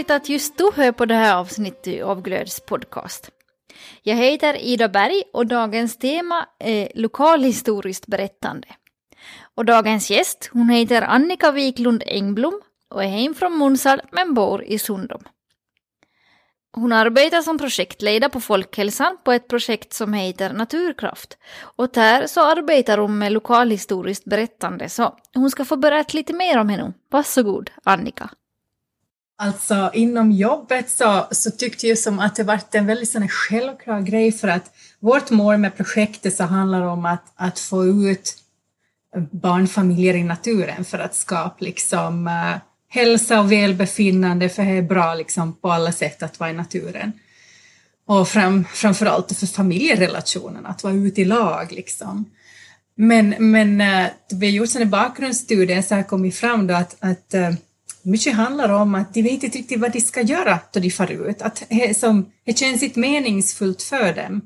Roligt att just du hör på det här avsnittet av Glöds podcast. Jag heter Ida Berg och dagens tema är lokalhistoriskt berättande. Och dagens gäst, hon heter Annika Wiklund Engblom och är hem från Munsal men bor i Sundom. Hon arbetar som projektledare på Folkhälsan på ett projekt som heter Naturkraft. Och där så arbetar hon med lokalhistoriskt berättande, så hon ska få berätta lite mer om henne. Varsågod, Annika. Alltså inom jobbet så, så tyckte jag som att det var en väldigt sån självklar grej för att vårt mål med projektet så handlar om att, att få ut barnfamiljer i naturen för att skapa liksom uh, hälsa och välbefinnande för det är bra liksom på alla sätt att vara i naturen. Och fram, framförallt för familjerelationen, att vara ute i lag liksom. Men, men uh, vi har gjort en bakgrundsstudie så har kommit fram då att, att uh, mycket handlar om att de vet inte riktigt vad de ska göra då de far ut, att det, som, det känns inte meningsfullt för dem.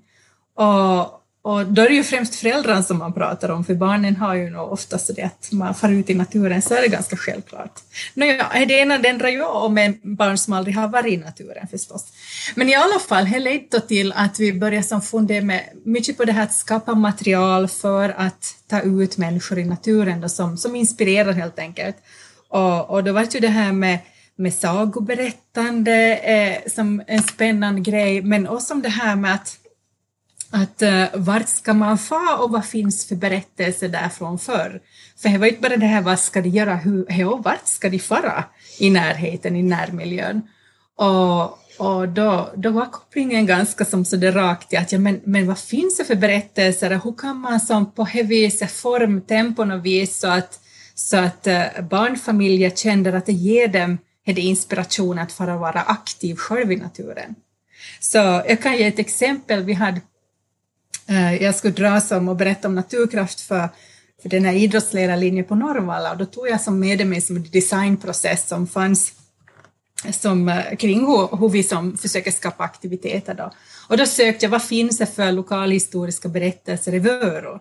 Och, och då är det ju främst föräldrarna som man pratar om, för barnen har ju nog oftast det att man far ut i naturen så är det ganska självklart. Nåja, det ena det ändrar ju om en barn som aldrig har varit i naturen förstås. Men i alla fall, det ledde till att vi började som fundera med mycket på det här att skapa material för att ta ut människor i naturen då, som, som inspirerar helt enkelt. Och, och då var det ju det här med, med sagoberättande eh, som en spännande grej, men också om det här med att att eh, vart ska man få och vad finns för berättelser därifrån förr? För det var inte bara det här vad ska de göra, hur, och vart ska de fara i närheten, i närmiljön? Och, och då, då var kopplingen ganska som så det rakt i att ja, men, men vad finns det för berättelser och hur kan man som på det viset form tempo och vis så att så att eh, barnfamiljer känner att det ger dem det inspiration att fara vara aktiv själv i naturen. Så jag kan ge ett exempel. Vi hade, eh, jag skulle dra som och berätta om naturkraft för, för den här idrottsledarlinjen på Norrvalla och då tog jag som med mig som designprocess som fanns som, eh, kring hur, hur vi som försöker skapa aktiviteter. Då. Och då sökte jag vad finns det för lokalhistoriska berättelser i Vörå?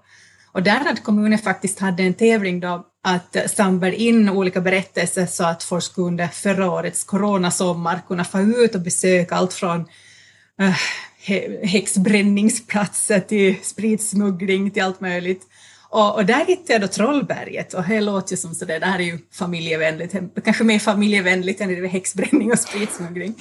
Och där hade kommunen faktiskt hade en tävling då att samla in olika berättelser så att folk under förra årets coronasommar kunna få ut och besöka allt från äh, häxbränningsplatser till spritsmuggling till allt möjligt. Och, och, där hittade jag då Trollberget och det låter ju som sådär, det här är ju familjevänligt, kanske mer familjevänligt än det med häxbränning och spritsmuggling.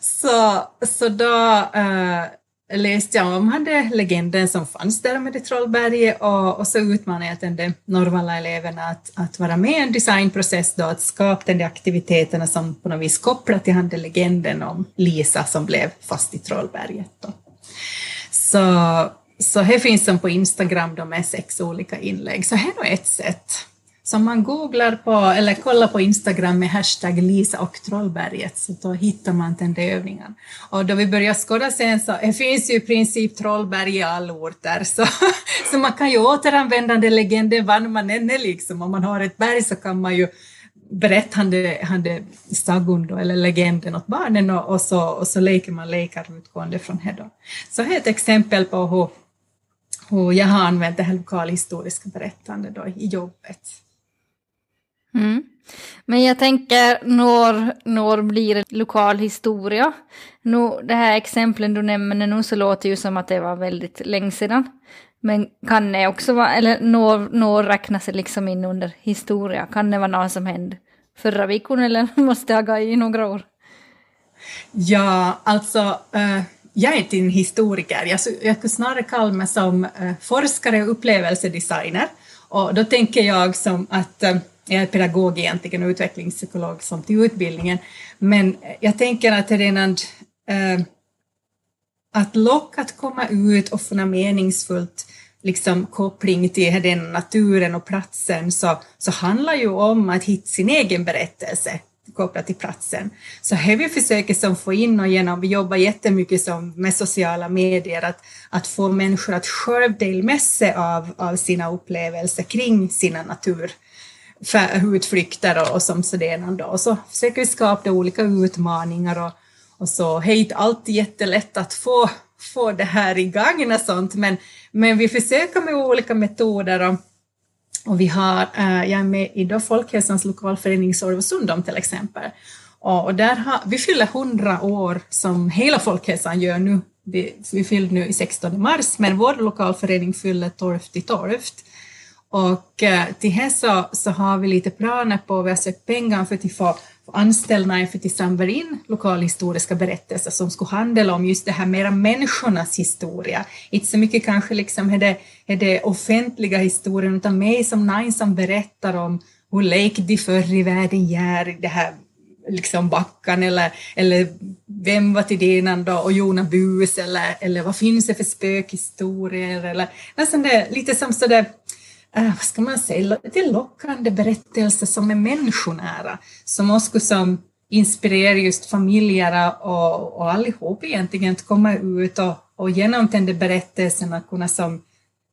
Så, så då äh, läste jag om hade legenden som fanns där med det Trollberget och, och så utmanade jag den Norrvalla-eleverna att, att vara med i en designprocess då, att skapa de aktiviteterna som på något vis kopplar till hade legenden om Lisa som blev fast i Trollberget. Då. Så, så här finns som på Instagram då med sex olika inlägg, så här är ett sätt så om man googlar på eller kollar på Instagram med hashtag Lisa och Trollberget så då hittar man den där övningen. Och då vi börjar skåda sen så det finns ju i princip Trollberg i alla orter så, så man kan ju återanvända den legenden var man än är liksom. Om man har ett berg så kan man ju berätta han det sagon då, eller legenden åt barnen och, och, så, och så leker man lekar utgående från det. Då. Så här är ett exempel på hur, hur jag har använt det här lokalhistoriska berättandet då i jobbet. Mm. Men jag tänker, när, när blir det lokal historia? Nu, det här exemplen du nämner nu så låter ju som att det var väldigt länge sedan. Men kan det också vara, eller när, när räknas det liksom in under historia? Kan det vara något som hände förra veckan eller måste jag gå i några år? Ja, alltså äh, jag är inte en historiker. Jag, jag skulle snarare kalla mig som äh, forskare och upplevelsedesigner. Och då tänker jag som att äh, jag är pedagog egentligen och utvecklingspsykolog som till utbildningen, men jag tänker att redan eh, att locka att komma ut och få något meningsfullt liksom koppling till den naturen och platsen så, så handlar ju om att hitta sin egen berättelse kopplat till platsen. Så här vi försöker som få in och genom, vi jobbar jättemycket som med sociala medier, att, att få människor att själv dela med sig av, av sina upplevelser kring sina natur utflykter och, och som sådana. Och så försöker vi skapa olika utmaningar och, och så. Det är inte alltid jättelätt att få, få det här igång och sånt, men, men vi försöker med olika metoder och, och vi har, äh, jag är med i då Folkhälsans lokalförening Sorvasundom till exempel. Och där har, vi fyller 100 år som hela folkhälsan gör nu. Vi, vi fyllde nu i 16 mars, men vår lokalförening fyller 12 i 12. Och eh, till här så, så har vi lite planer på, vi har sökt pengar för att få anställda för att samla in lokalhistoriska berättelser som skulle handla om just det här mera människornas historia. Inte så mycket kanske liksom är det, är det offentliga historien utan mig som någon som berättar om hur lekte de förr i världen gör i det här liksom backan eller, eller vem var till denan då och Jona Bus eller, eller vad finns det för spökhistorier eller nästan det, lite som sådär Äh, vad ska man säga, lite lockande berättelser som är människonära, som också som inspirerar just familjer och, och allihop egentligen att komma ut och, och genom den berättelserna kunna som,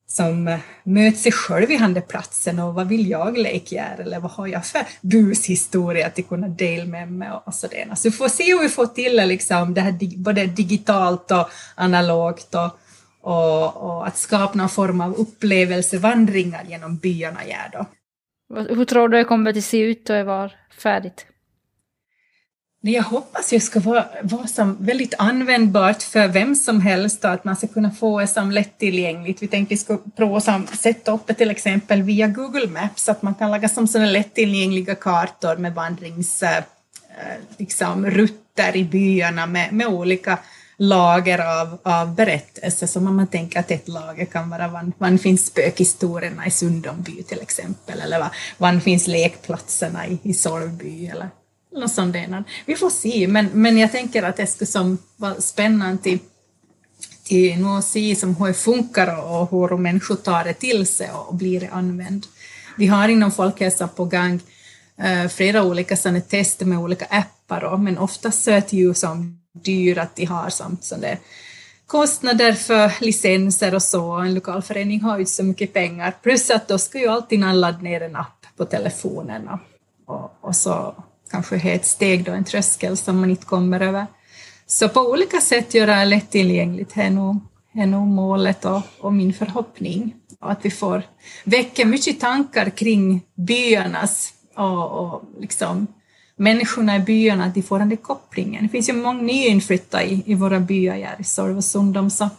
som äh, möta sig själv i handeplatsen och vad vill jag leka eller vad har jag för bushistoria att kunna dela med mig och sådär. Så vi får se hur vi får till det, liksom, det här både digitalt och analogt och, och, och, att skapa någon form av upplevelsevandringar genom byarna. Gör då. Hur tror du det kommer att se ut då det var färdigt? Jag hoppas det ska vara, vara som väldigt användbart för vem som helst och att man ska kunna få det som lättillgängligt. Vi tänkte vi ska prova att sätta upp det till exempel via Google Maps, att man kan lägga som sådana lättillgängliga kartor med vandringsrutter eh, liksom, i byarna med, med olika lager av, av berättelser, som om man tänker att ett lager kan vara var, var finns spökhistorierna i Sundomby till exempel, eller var, var finns lekplatserna i, i Sorvby eller något sånt. Där. Vi får se, men, men jag tänker att det skulle som vara spännande till, till att se som hur det funkar och hur människor tar det till sig och blir det använd. Vi har inom folkhälsan på gång eh, flera olika sådana tester med olika appar, men oftast så är det ju som dyr att de har samt sådana kostnader för licenser och så. En lokalförening har ju inte så mycket pengar. Plus att då ska ju alltid någon ladda ner en app på telefonen och, och så kanske är ett steg då, en tröskel som man inte kommer över. Så på olika sätt göra det lättillgängligt är nog, är nog målet och, och min förhoppning. Och att vi får väcka mycket tankar kring byarnas och, och liksom människorna i byarna, att de får den där kopplingen. Det finns ju många nyinflyttade i, i våra byar här i och Sundom, så,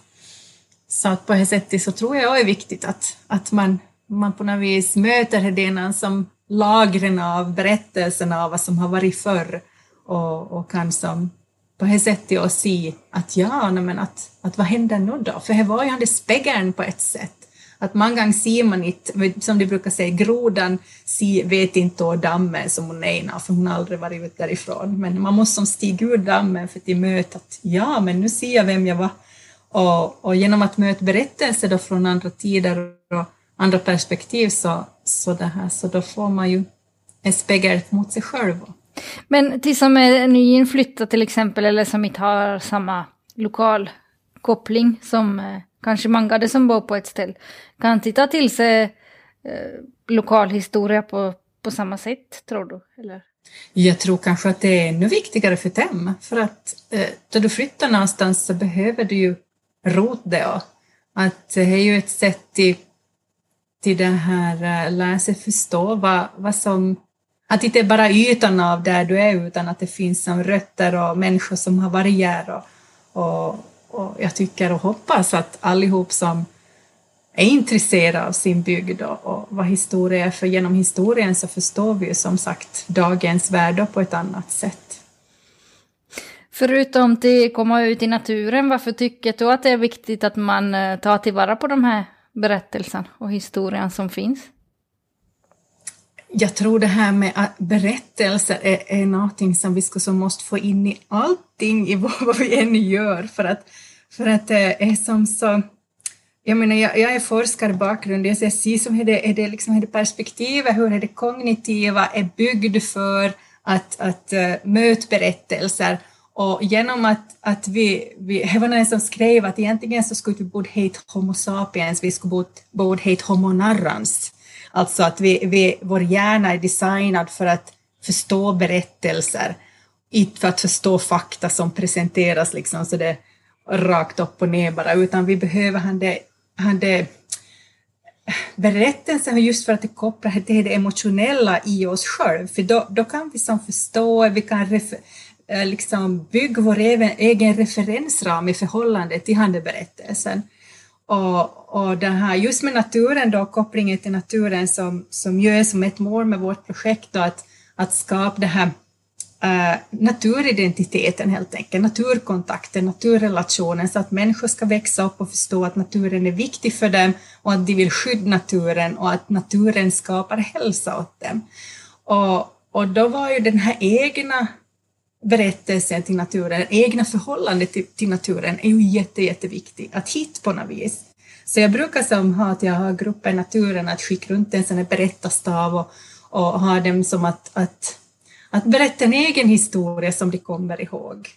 så att på det sättet så tror jag det är viktigt att, att man, man på något vis möter det som lagren av berättelserna av vad som har varit förr och, och kan som på det sättet och se att ja, men att, att vad händer nu då? För det var ju den spegeln på ett sätt att många gånger ser man inte, som de brukar säga, grodan vet inte och dammen som hon är för hon har aldrig varit ute därifrån. Men man måste som stiga ur dammen för att möta att ja, men nu ser jag vem jag var. Och, och genom att möta berättelser då från andra tider och andra perspektiv så, så, det här, så då får man ju en spegel mot sig själv. Men till som är nyinflyttad till exempel, eller som inte har samma lokal koppling som eh, kanske många som bor på ett ställe, kan titta till sig eh, lokalhistoria på, på samma sätt, tror du? Eller? Jag tror kanske att det är ännu viktigare för dem, för att eh, då du flyttar någonstans så behöver du ju rot det att det är ju ett sätt till, till det här eh, lära sig förstå vad, vad som att det inte är bara ytan av där du är utan att det finns som rötter och människor som har varit här och, och, och jag tycker och hoppas att allihop som är intresserade av sin bygd och, vad historia är, för genom historien så förstår vi ju som sagt dagens värld på ett annat sätt. Förutom att komma ut i naturen, varför tycker du att det är viktigt att man eh, tar tillvara på de här berättelserna och historien som finns? Jag tror det här med berättelser är, är någonting som vi ska, som måste få in i allting i vad vi än gör för att, för att det är som så jag menar, jag, jag är forskarbakgrund, jag ser som är det, är det, liksom, är det perspektivet, hur är det kognitiva är byggd för att, att uh, möta berättelser och genom att, att vi, vi, det var någon som skrev att egentligen så skulle vi borde heta Homo sapiens, vi skulle borde, borde heta Homo narrans. Alltså att vi, vi, vår hjärna är designad för att förstå berättelser, inte för att förstå fakta som presenteras liksom så det rakt upp och ner bara, utan vi behöver han det, han det berättelsen just för att det kopplar till det emotionella i oss själva, för då, då kan vi som förstå, vi kan refer, eh, liksom bygga vår egen, egen referensram i förhållande till handelberättelsen. Och, och det här, just med naturen då, kopplingen till naturen som, som ju är som ett mål med vårt projekt då, att, att skapa det här Uh, naturidentiteten helt enkelt, naturkontakten, naturrelationen, så att människor ska växa upp och förstå att naturen är viktig för dem och att de vill skydda naturen och att naturen skapar hälsa åt dem. Och, och då var ju den här egna berättelsen till naturen, egna förhållandet till, till naturen är ju jätte, jätteviktig att hitta på något vis. Så jag brukar som ha att jag har grupper i naturen att skicka runt en sån här berättarstav och, och ha dem som att, att att berätta en egen historia som de kommer ihåg.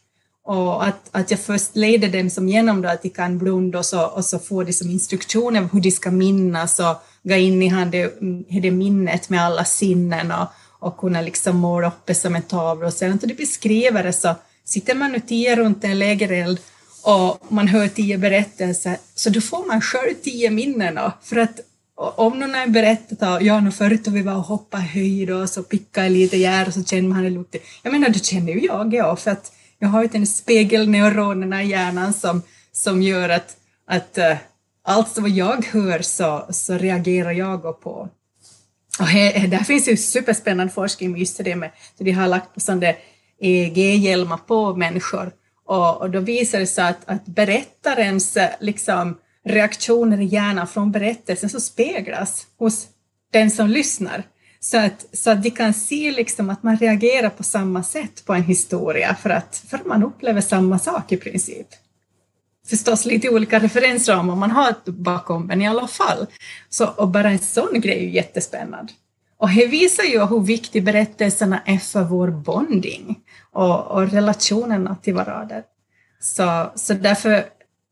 Och att, att jag först leder dem som genom då att de kan blunda och så, och så får de som instruktioner hur de ska minnas och gå in i det, det minnet med alla sinnen och, och kunna liksom måla upp det som en tavla. Och sen när beskriver det så sitter man nu tio runt en lägereld och man hör tio berättelser, så då får man själv tio minnen. För att om någon har berättat att ja, förut vi var och hoppade höjd och så pickade lite gär och så kände man det lukten. Jag menar, det känner ju jag ja, för att jag har ju den spegelneuronerna i hjärnan som, som gör att, att eh, allt vad jag hör så, så reagerar jag på. Och här, där finns ju superspännande forskning just det med, så de har lagt på sådana EEG-hjälmar på människor och, och då visar det sig att, att berättarens eh, liksom, reaktioner i hjärnan från berättelsen så speglas hos den som lyssnar. Så att, så att de kan se liksom att man reagerar på samma sätt på en historia för att, för att man upplever samma sak i princip. Förstås lite olika referensramar man har bakom, men i alla fall. Så, och bara en sån grej är ju jättespännande. Och det visar ju hur viktig berättelserna är för vår bonding och, och relationerna till varandra. Så, så därför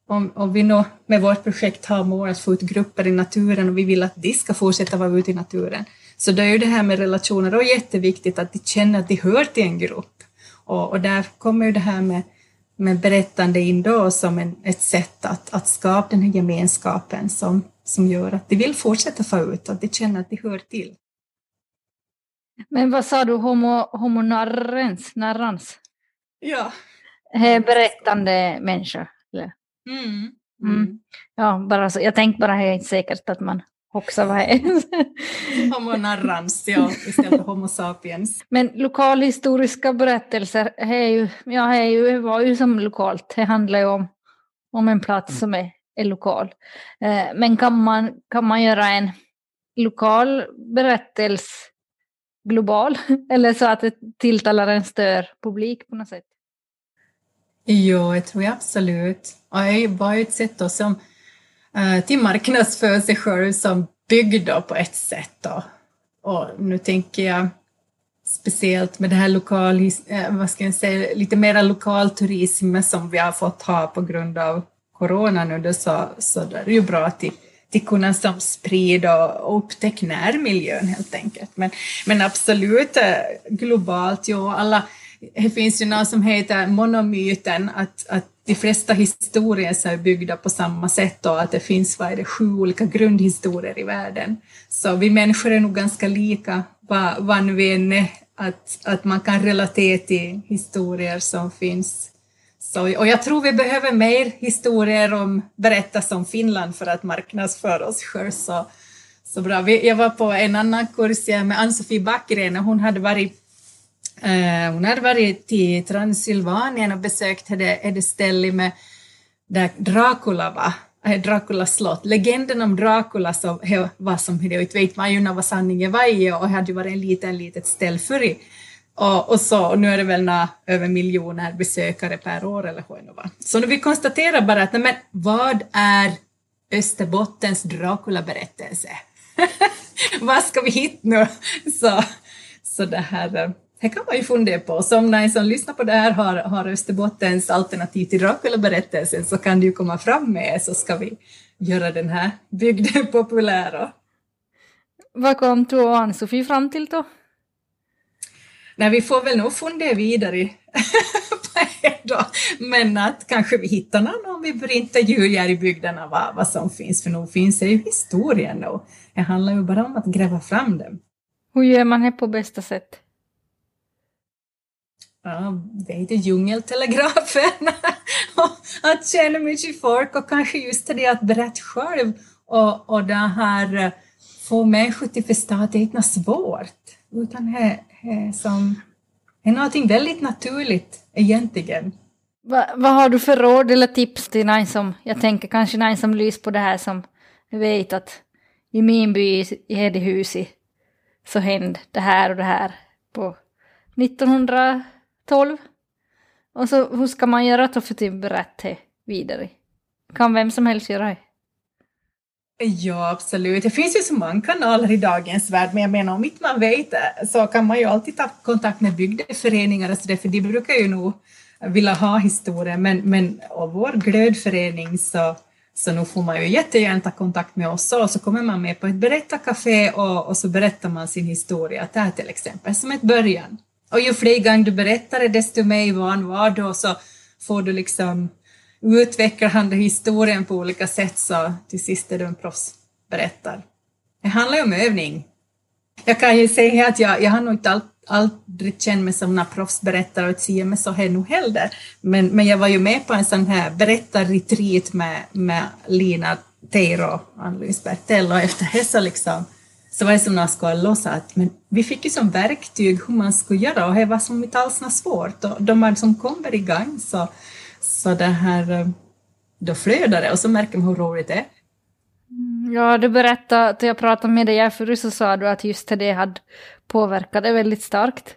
om, om vi nu med vårt projekt har mål att få ut grupper i naturen och vi vill att de ska fortsätta vara ute i naturen, så då är ju det här med relationer då jätteviktigt att de känner att de hör till en grupp. Och, och där kommer ju det här med, med berättande in då som en, ett sätt att, att skapa den här gemenskapen som, som gör att de vill fortsätta få ut, att de känner att de hör till. Men vad sa du, homo, homo narrens, narrans? Ja. Berättande människa? Eller? Mm. Mm. mm. Ja, bara så, jag tänkte bara, det är inte säkert att man också var Homo narrans, ja, istället för Homo sapiens. Men lokalhistoriska berättelser är ju, ja, är ju, var ju som lokalt. Det handlar ju om, om en plats som är, är lokal. Eh, men kan man, kan man göra en lokal berättelse global? Eller så att det tilltalar en större publik på något sätt? Jo, det tror jag absolut. Och det var ju ett sätt då som Eh, till marknadsför sig själv som byggd på ett sätt. Då. Och nu tänker jag speciellt med det här lokal, eh, vad ska jag säga, lite mera lokal turism som vi har fått ha på grund av corona nu, då, så, så det är ju bra att till kunna som sprida och upptäcka närmiljön helt enkelt. Men, men absolut eh, globalt, jo, alla det finns ju något som heter monomyten, att, att de flesta historier är byggda på samma sätt och att det finns vad är det, sju olika grundhistorier i världen. Så vi människor är nog ganska lika, vad, vad nu vi än är, att, att man kan relatera till historier som finns. Så, och jag tror vi behöver mer historier om berättas om Finland för att marknadsföra oss själva. Så, så bra. Jag var på en annan kurs med Ann-Sofie Backgren och hon hade varit Eh, hon hade varit i Transylvanien och besökt det ställe med där Dracula var, eh, Draculas slott. Legenden om Dracula så var som det vet man ju vad sanningen var i och hade ju varit en liten litet ställe förr. Och, och, så, och nu är det väl några, över miljoner besökare per år eller hur det var. Så nu vi konstaterar bara att men, vad är Österbottens Dracula-berättelse? vad ska vi hitta nu? Så, så det här eh, det kan man ju fundera på. Så om någon som lyssnar på det här har, har Österbottens alternativ till Dracula-berättelsen så kan du ju komma fram med så ska vi göra den här bygden populär. Vad kom du och Ann-Sofie fram till då? Nej, vi får väl nog fundera vidare på då. Men att kanske vi hittar någon om vi börjar intervjua i bygderna vad, vad som finns, för nog finns det ju historien och det handlar ju bara om att gräva fram dem. Hur gör man det på bästa sätt? Ja, det heter djungeltelegrafen. att känna mycket folk och kanske just det att berätta själv och, och det här eh, få människor till förstå att det inte är svårt, utan det är som Det är någonting väldigt naturligt egentligen. Va, vad har du för råd eller tips till någon som, jag tänker kanske någon som lyser på det här som vet att i min by i Hedehusi så hände det här och det här på 12. Och så hur ska man göra då för typ att berätta vidare? Kan vem som helst göra det? Ja, absolut. Det finns ju så många kanaler i dagens värld, men jag menar om inte man vet så kan man ju alltid ta kontakt med bygdeföreningar och så där, för de brukar ju nog vilja ha historier, men, men av vår glödförening så, så nu får man ju jättegärna ta kontakt med oss och så kommer man med på ett berättarkafé och, och så berättar man sin historia där till exempel, som ett början. Och ju fler gånger du berättar det, desto mer van var du och så får du liksom utvecklar han historien på olika sätt så till sist är du en proffsberättare. Det handlar ju om övning. Jag kan ju säga att jag, jag har nog inte all, aldrig känt mig som en proffsberättare och inte mig så här nog heller. Men, men jag var ju med på en sån här berättarretreat med, med Lina Teiro och Ann-Louise Bertell och efter det så liksom så var det som när jag låsa att men vi fick ju som verktyg hur man skulle göra och det var som inte alls svårt och de som kommer igång så så det här, eh, då flödar det och så märker man hur roligt det är. Mm, ja, du berättade att jag pratade med dig förut så sa du att just det hade påverkat dig väldigt starkt.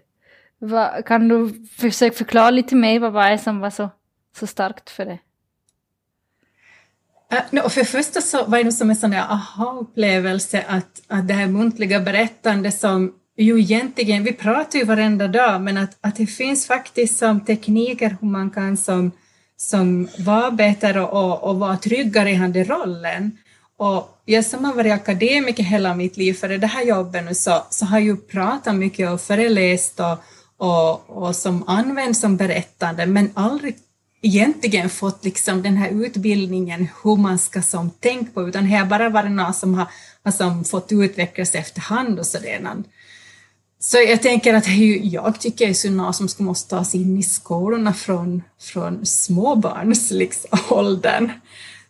Va, kan du försöka förklara lite mer vad var det som var så, så starkt för dig? Uh, för det första så var det som en sån där aha-upplevelse att, att det här muntliga berättandet som ju egentligen, vi pratar ju varenda dag, men att, att det finns faktiskt som tekniker hur man kan som som vara bättre och, och vara tryggare i den rollen. Och jag som har varit akademiker hela mitt liv för det här jobbet nu så, så har jag ju pratat mycket och föreläst och, och, och som använt som berättande men aldrig egentligen fått liksom den här utbildningen hur man ska som tänka på utan det har bara varit någon som har, har som fått utvecklas efterhand och sådär. Så jag tänker att jag tycker det är något som måste tas in i skolorna från, från småbarns liksom, åldern.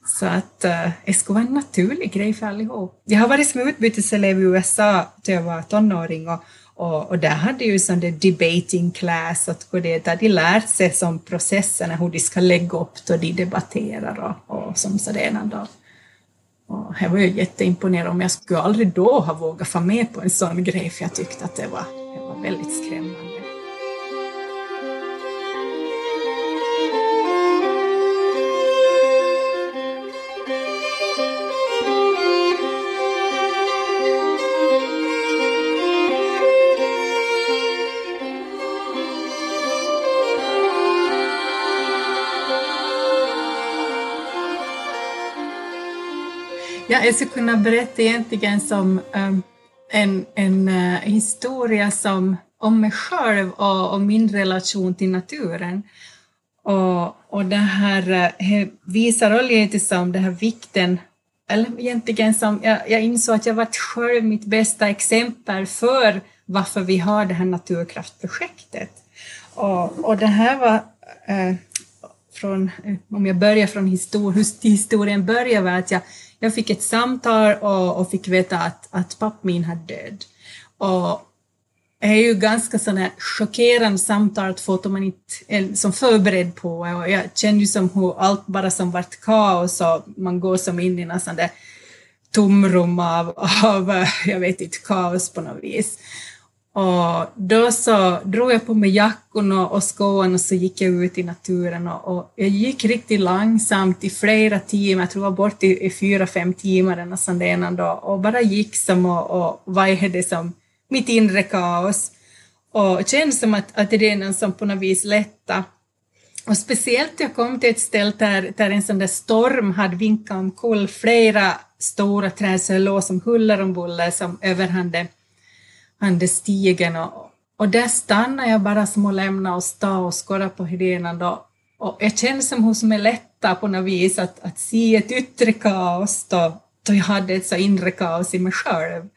Så att uh, det skulle vara en naturlig grej för allihop. Jag har varit som utbyteselev i USA till jag var tonåring och, och, och där hade ju sån där debating class och det, där de lärt sig som processerna, hur de ska lägga upp då de debatterar och, och som sådär. Och jag var ju jätteimponerad om jag skulle aldrig då ha vågat få med på en sån grej för jag tyckte att det var, det var väldigt skrämmande. Ja, jag skulle kunna berätta egentligen som ehm, en, en eh, historia som, om mig själv och, och, min relation till naturen. Och, och det här eh, visar lite som den här vikten, eller egentligen som, jag, jag insåg att jag var själv mitt bästa exempel för varför vi har det här naturkraftprojektet. Och, och det här var eh, från, eh, om jag börjar från histor hur historien börjar var att jag jag fick ett samtal och, och fick veta att, att pappa min hade död. Och det är ju ganska sådana chockerande samtal att få man inte är som förberedd på. Och jag kände ju som hur allt bara som vart kaos och man går som in i något tomrum av, av, jag vet inte, kaos på något vis. Och då så drog jag på mig jackan och, och skon och så gick jag ut i naturen och, och, jag gick riktigt långsamt i flera timmar, jag tror jag var bort i, i fyra, fem timmar eller dag. och bara gick som och, och vajade som mitt inre kaos. Och det kändes som att, att det är någon som på något vis lätta. Och speciellt jag kom till ett ställe där, där en sån där storm hade vinkat omkull flera stora träd, så jag låg som huller om buller som överhande stigen och, och där stannade jag bara som att lämna och stå och skåda på hydenan då. och jag känner som hon som är på något vis att, att se ett yttre kaos då, då jag hade ett så inre kaos i mig själv.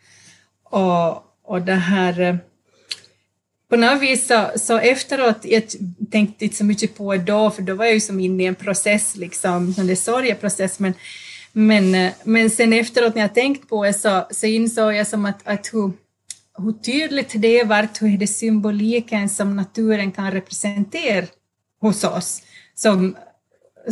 Och, och det här eh, på något vis så, så efteråt, jag tänkte inte så mycket på det då, för då var jag ju som inne i en process, liksom, en sorgeprocess, men, men, eh, men sen efteråt när jag tänkt på det så, så insåg jag som att, att hur, hur tydligt det är, hur det symboliken som naturen kan representera hos oss, som,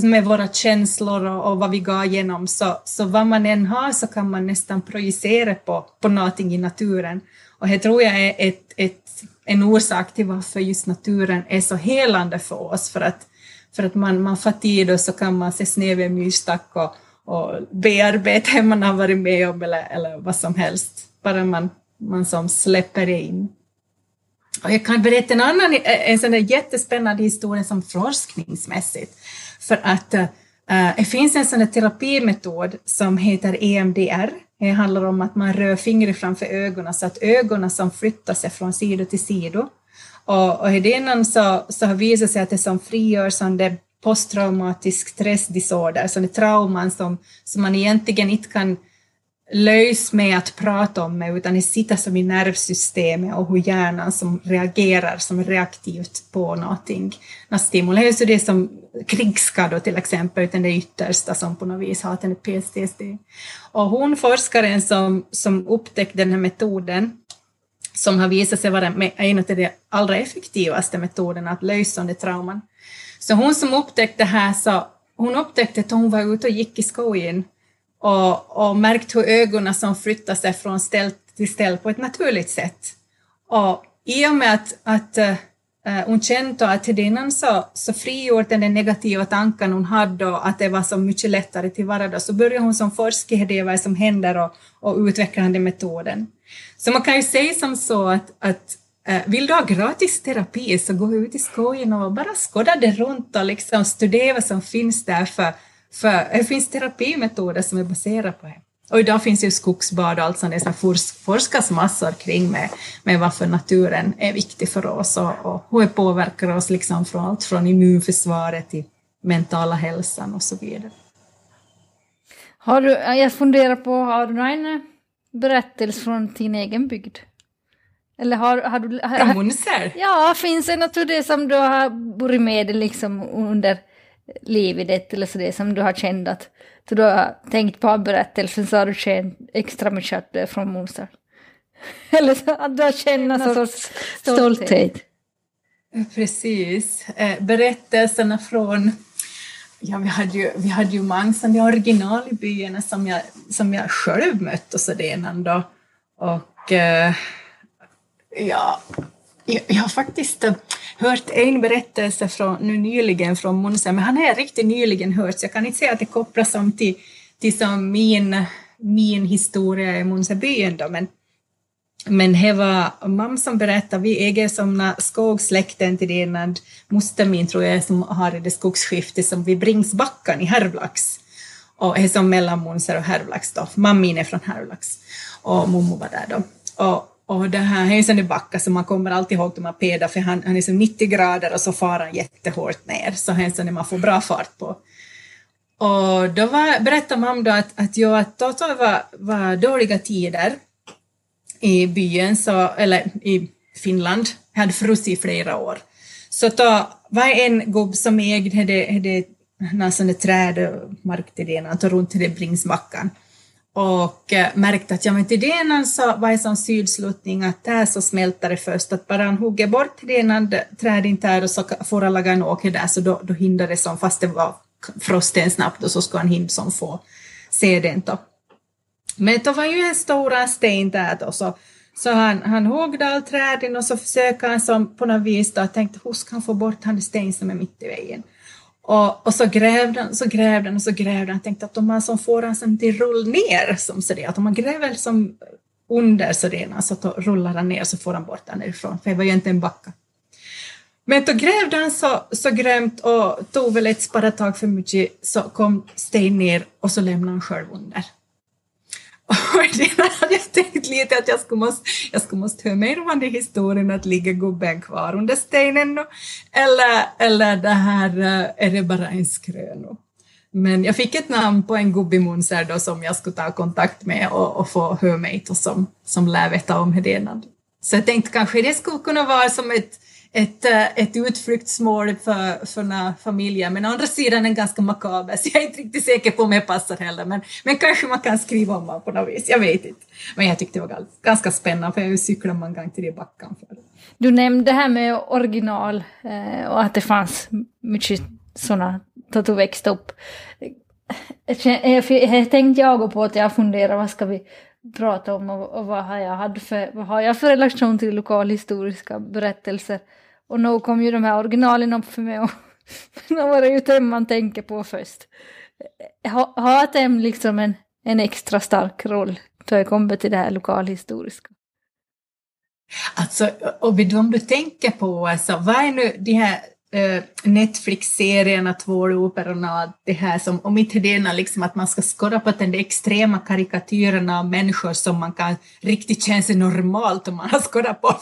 med våra känslor och, och vad vi går igenom, så, så vad man än har så kan man nästan projicera på, på någonting i naturen. Och det tror jag är ett, ett en orsak till varför just naturen är så helande för oss, för att, för att man, man får tid och så kan man se snö vid en myrstack och, och bearbeta det man har varit med om eller, eller vad som helst, bara man, man som släpper in. Och jag kan berätta en annan en sån där jättespännande historia som forskningsmässigt, för att uh, det finns en sån terapimetod som heter EMDR, det handlar om att man rör fingret framför ögonen så att ögonen som flyttar sig från sida till sida. Och, och i så, så har visat sig att det som frigör sån där posttraumatisk stressdisorder, så trauman som, som man egentligen inte kan lös med att prata om det, utan det sitter som i nervsystemet och hur hjärnan som reagerar som reaktivt på någonting. När stimuleras det som krigsskador till exempel, utan det yttersta som på något vis har den PTSD. Och hon, forskaren som, som upptäckte den här metoden, som har visat sig vara en av de allra effektivaste metoderna att lösa det trauman. Så hon som upptäckte det här, sa, hon upptäckte att hon var ute och gick i skogen och, och märkt hur ögonen som flyttar sig från ställ till ställ på ett naturligt sätt. Och i och med att, att uh, hon kände att till innan så, så frigjort den negativa tanken hon hade och att det var så mycket lättare till vardags så började hon som forska i det vad som händer och, och utveckla den metoden. Så man kan ju säga som så att, att eh, vill du ha gratis terapi så gå ut i skogen och bara skåda det runt och liksom studera vad som finns där för för det finns terapimetoder som är baserade på det. Och idag finns ju skogsbad och allt sånt det forskas massor kring med, med varför naturen är viktig för oss och, och hur det påverkar oss liksom från allt från immunförsvaret till mentala hälsan och så vidare. Har du, jag funderar på, har du någon berättelse från din egen bygd? Eller har, har du... Har, ja, finns det något det som du har burit med dig liksom under liv i det eller så det som du har känt att du har tänkt på berättelsen så har du känt extra mycket från Monster. eller så att du har känt någon sorts stolthet. Precis. Eh, berättelserna från Ja, vi hade ju, vi hade ju många original i byarna som jag, som jag själv mött och sådär då. Och eh, ja, jag, har faktiskt eh, hört en berättelse från, nu nyligen från Monse, men han är riktigt nyligen hört, så jag kan inte säga att det kopplas som till, till som min, min historia i Monsebyn men men det var mamma som berättade, vi äger som skogssläkten till den moster min tror jag som har det skogsskifte som vid Bringsbackan i Härvlax. Och det är som mellan Monser och Härvlax då. Mammin är från Härvlax och mormor var där då. Och och det här hejsan i backa så man kommer alltid ihåg de här peda för han, han är så 90 grader och så far han jättehårt ner så han är när man får bra fart på. Och då var, berättade mamma då att, att, jag, att då var, var dåliga tider i byn, så, eller i Finland, jag hade frusit i flera år. Så då var en gubb som ägde det, det, det träd, mark till det, runt till det Bringsbackan och eh, märkte att ja, men till denan så var det som sydsluttning att där så smälter det först, att bara han hugger bort denan träd inte är och så får han laga en åker där så då, då hindrar det som, fast det var frosten snabbt och så ska han hinna som få se den då. Men det var ju en stor sten där då så, så han, han huggde all träden och så försöker han som på något vis då tänkte hur ska han få bort den sten som är mitt i vägen. Och, och, så grävde han, så grävde han och så grävde han. Tänkte att om man som får han sen till rull ner, som så det, att om man gräver som under så det, så att då rullar han ner så får han bort den ifrån. för det var ju inte en backa. Men då grävde han så, så grämt och tog väl ett sparratag för mycket så kom Sten ner och så lämnade han själv under. Och det hade jag tänkt lite att jag skulle måste, jag skulle måste höra mer om den historien att ligga gubben kvar under stenen nu, eller, eller det här, eh, är det bara en skröna? Men jag fick ett namn på en gubbe i då som jag skulle ta kontakt med och, och få höra mig som, som lär veta om det. Så jag tänkte kanske det skulle kunna vara som ett ett, eh, ett utflyktsmål för, för några familjer, men å andra sidan är ganska makaber, så jag är inte riktigt säker på om jag passar heller, men, men kanske man kan skriva om det på något vis, jag vet inte. Men jag tyckte det var ganska spännande, för jag cyklade många gånger till det backen för. Du nämnde det här med original eh, och att det fanns mycket sådana då du växte upp. Jag tänkte jag på att jag funderar, vad ska vi prata om och, och vad, har jag hade för, vad har jag för relation till lokalhistoriska berättelser? Och nu kom ju de här originalen upp för mig och då var det ju dem man tänker på först. Har, ha dem liksom en, en extra stark roll då jag kommer till det här lokalhistoriska? Alltså, om du tänker på, alltså, vad är nu de här Eh, Netflix-serierna, tvåloperorna, det här som, om inte det är liksom att man ska skåda på den extrema karikatyrerna av människor som man kan riktigt känna sig normalt om man har skådat på.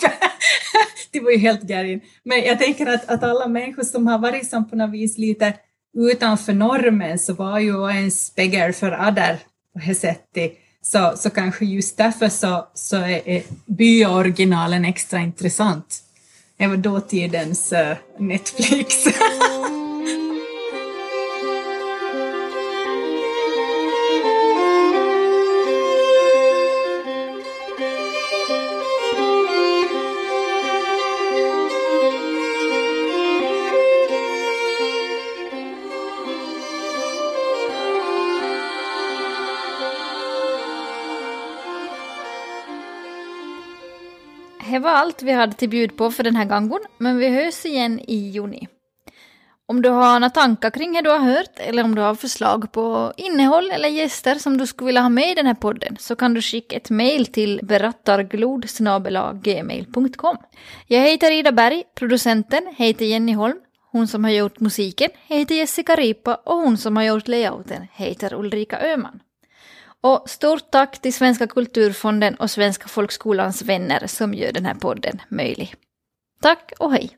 det var ju helt galet. Men jag tänker att, att alla människor som har varit som på något vis lite utanför normen så var ju en spegel för Adder på det sättet. Så, så kanske just därför så, så är, är byoriginalen extra intressant. Det var dåtidens eh, Netflix. var allt vi hade till bjud på för den här gången, men vi hörs igen i juni. Om du har några tankar kring det du har hört eller om du har förslag på innehåll eller gäster som du skulle vilja ha med i den här podden så kan du skicka ett mejl till berattarglod.gmail.com. Jag heter Ida Berg, producenten heter Jenny Holm, hon som har gjort musiken heter Jessica Ripa och hon som har gjort layouten heter Ulrika Öhman. Och stort tack till Svenska kulturfonden och Svenska folkskolans vänner som gör den här podden möjlig. Tack och hej!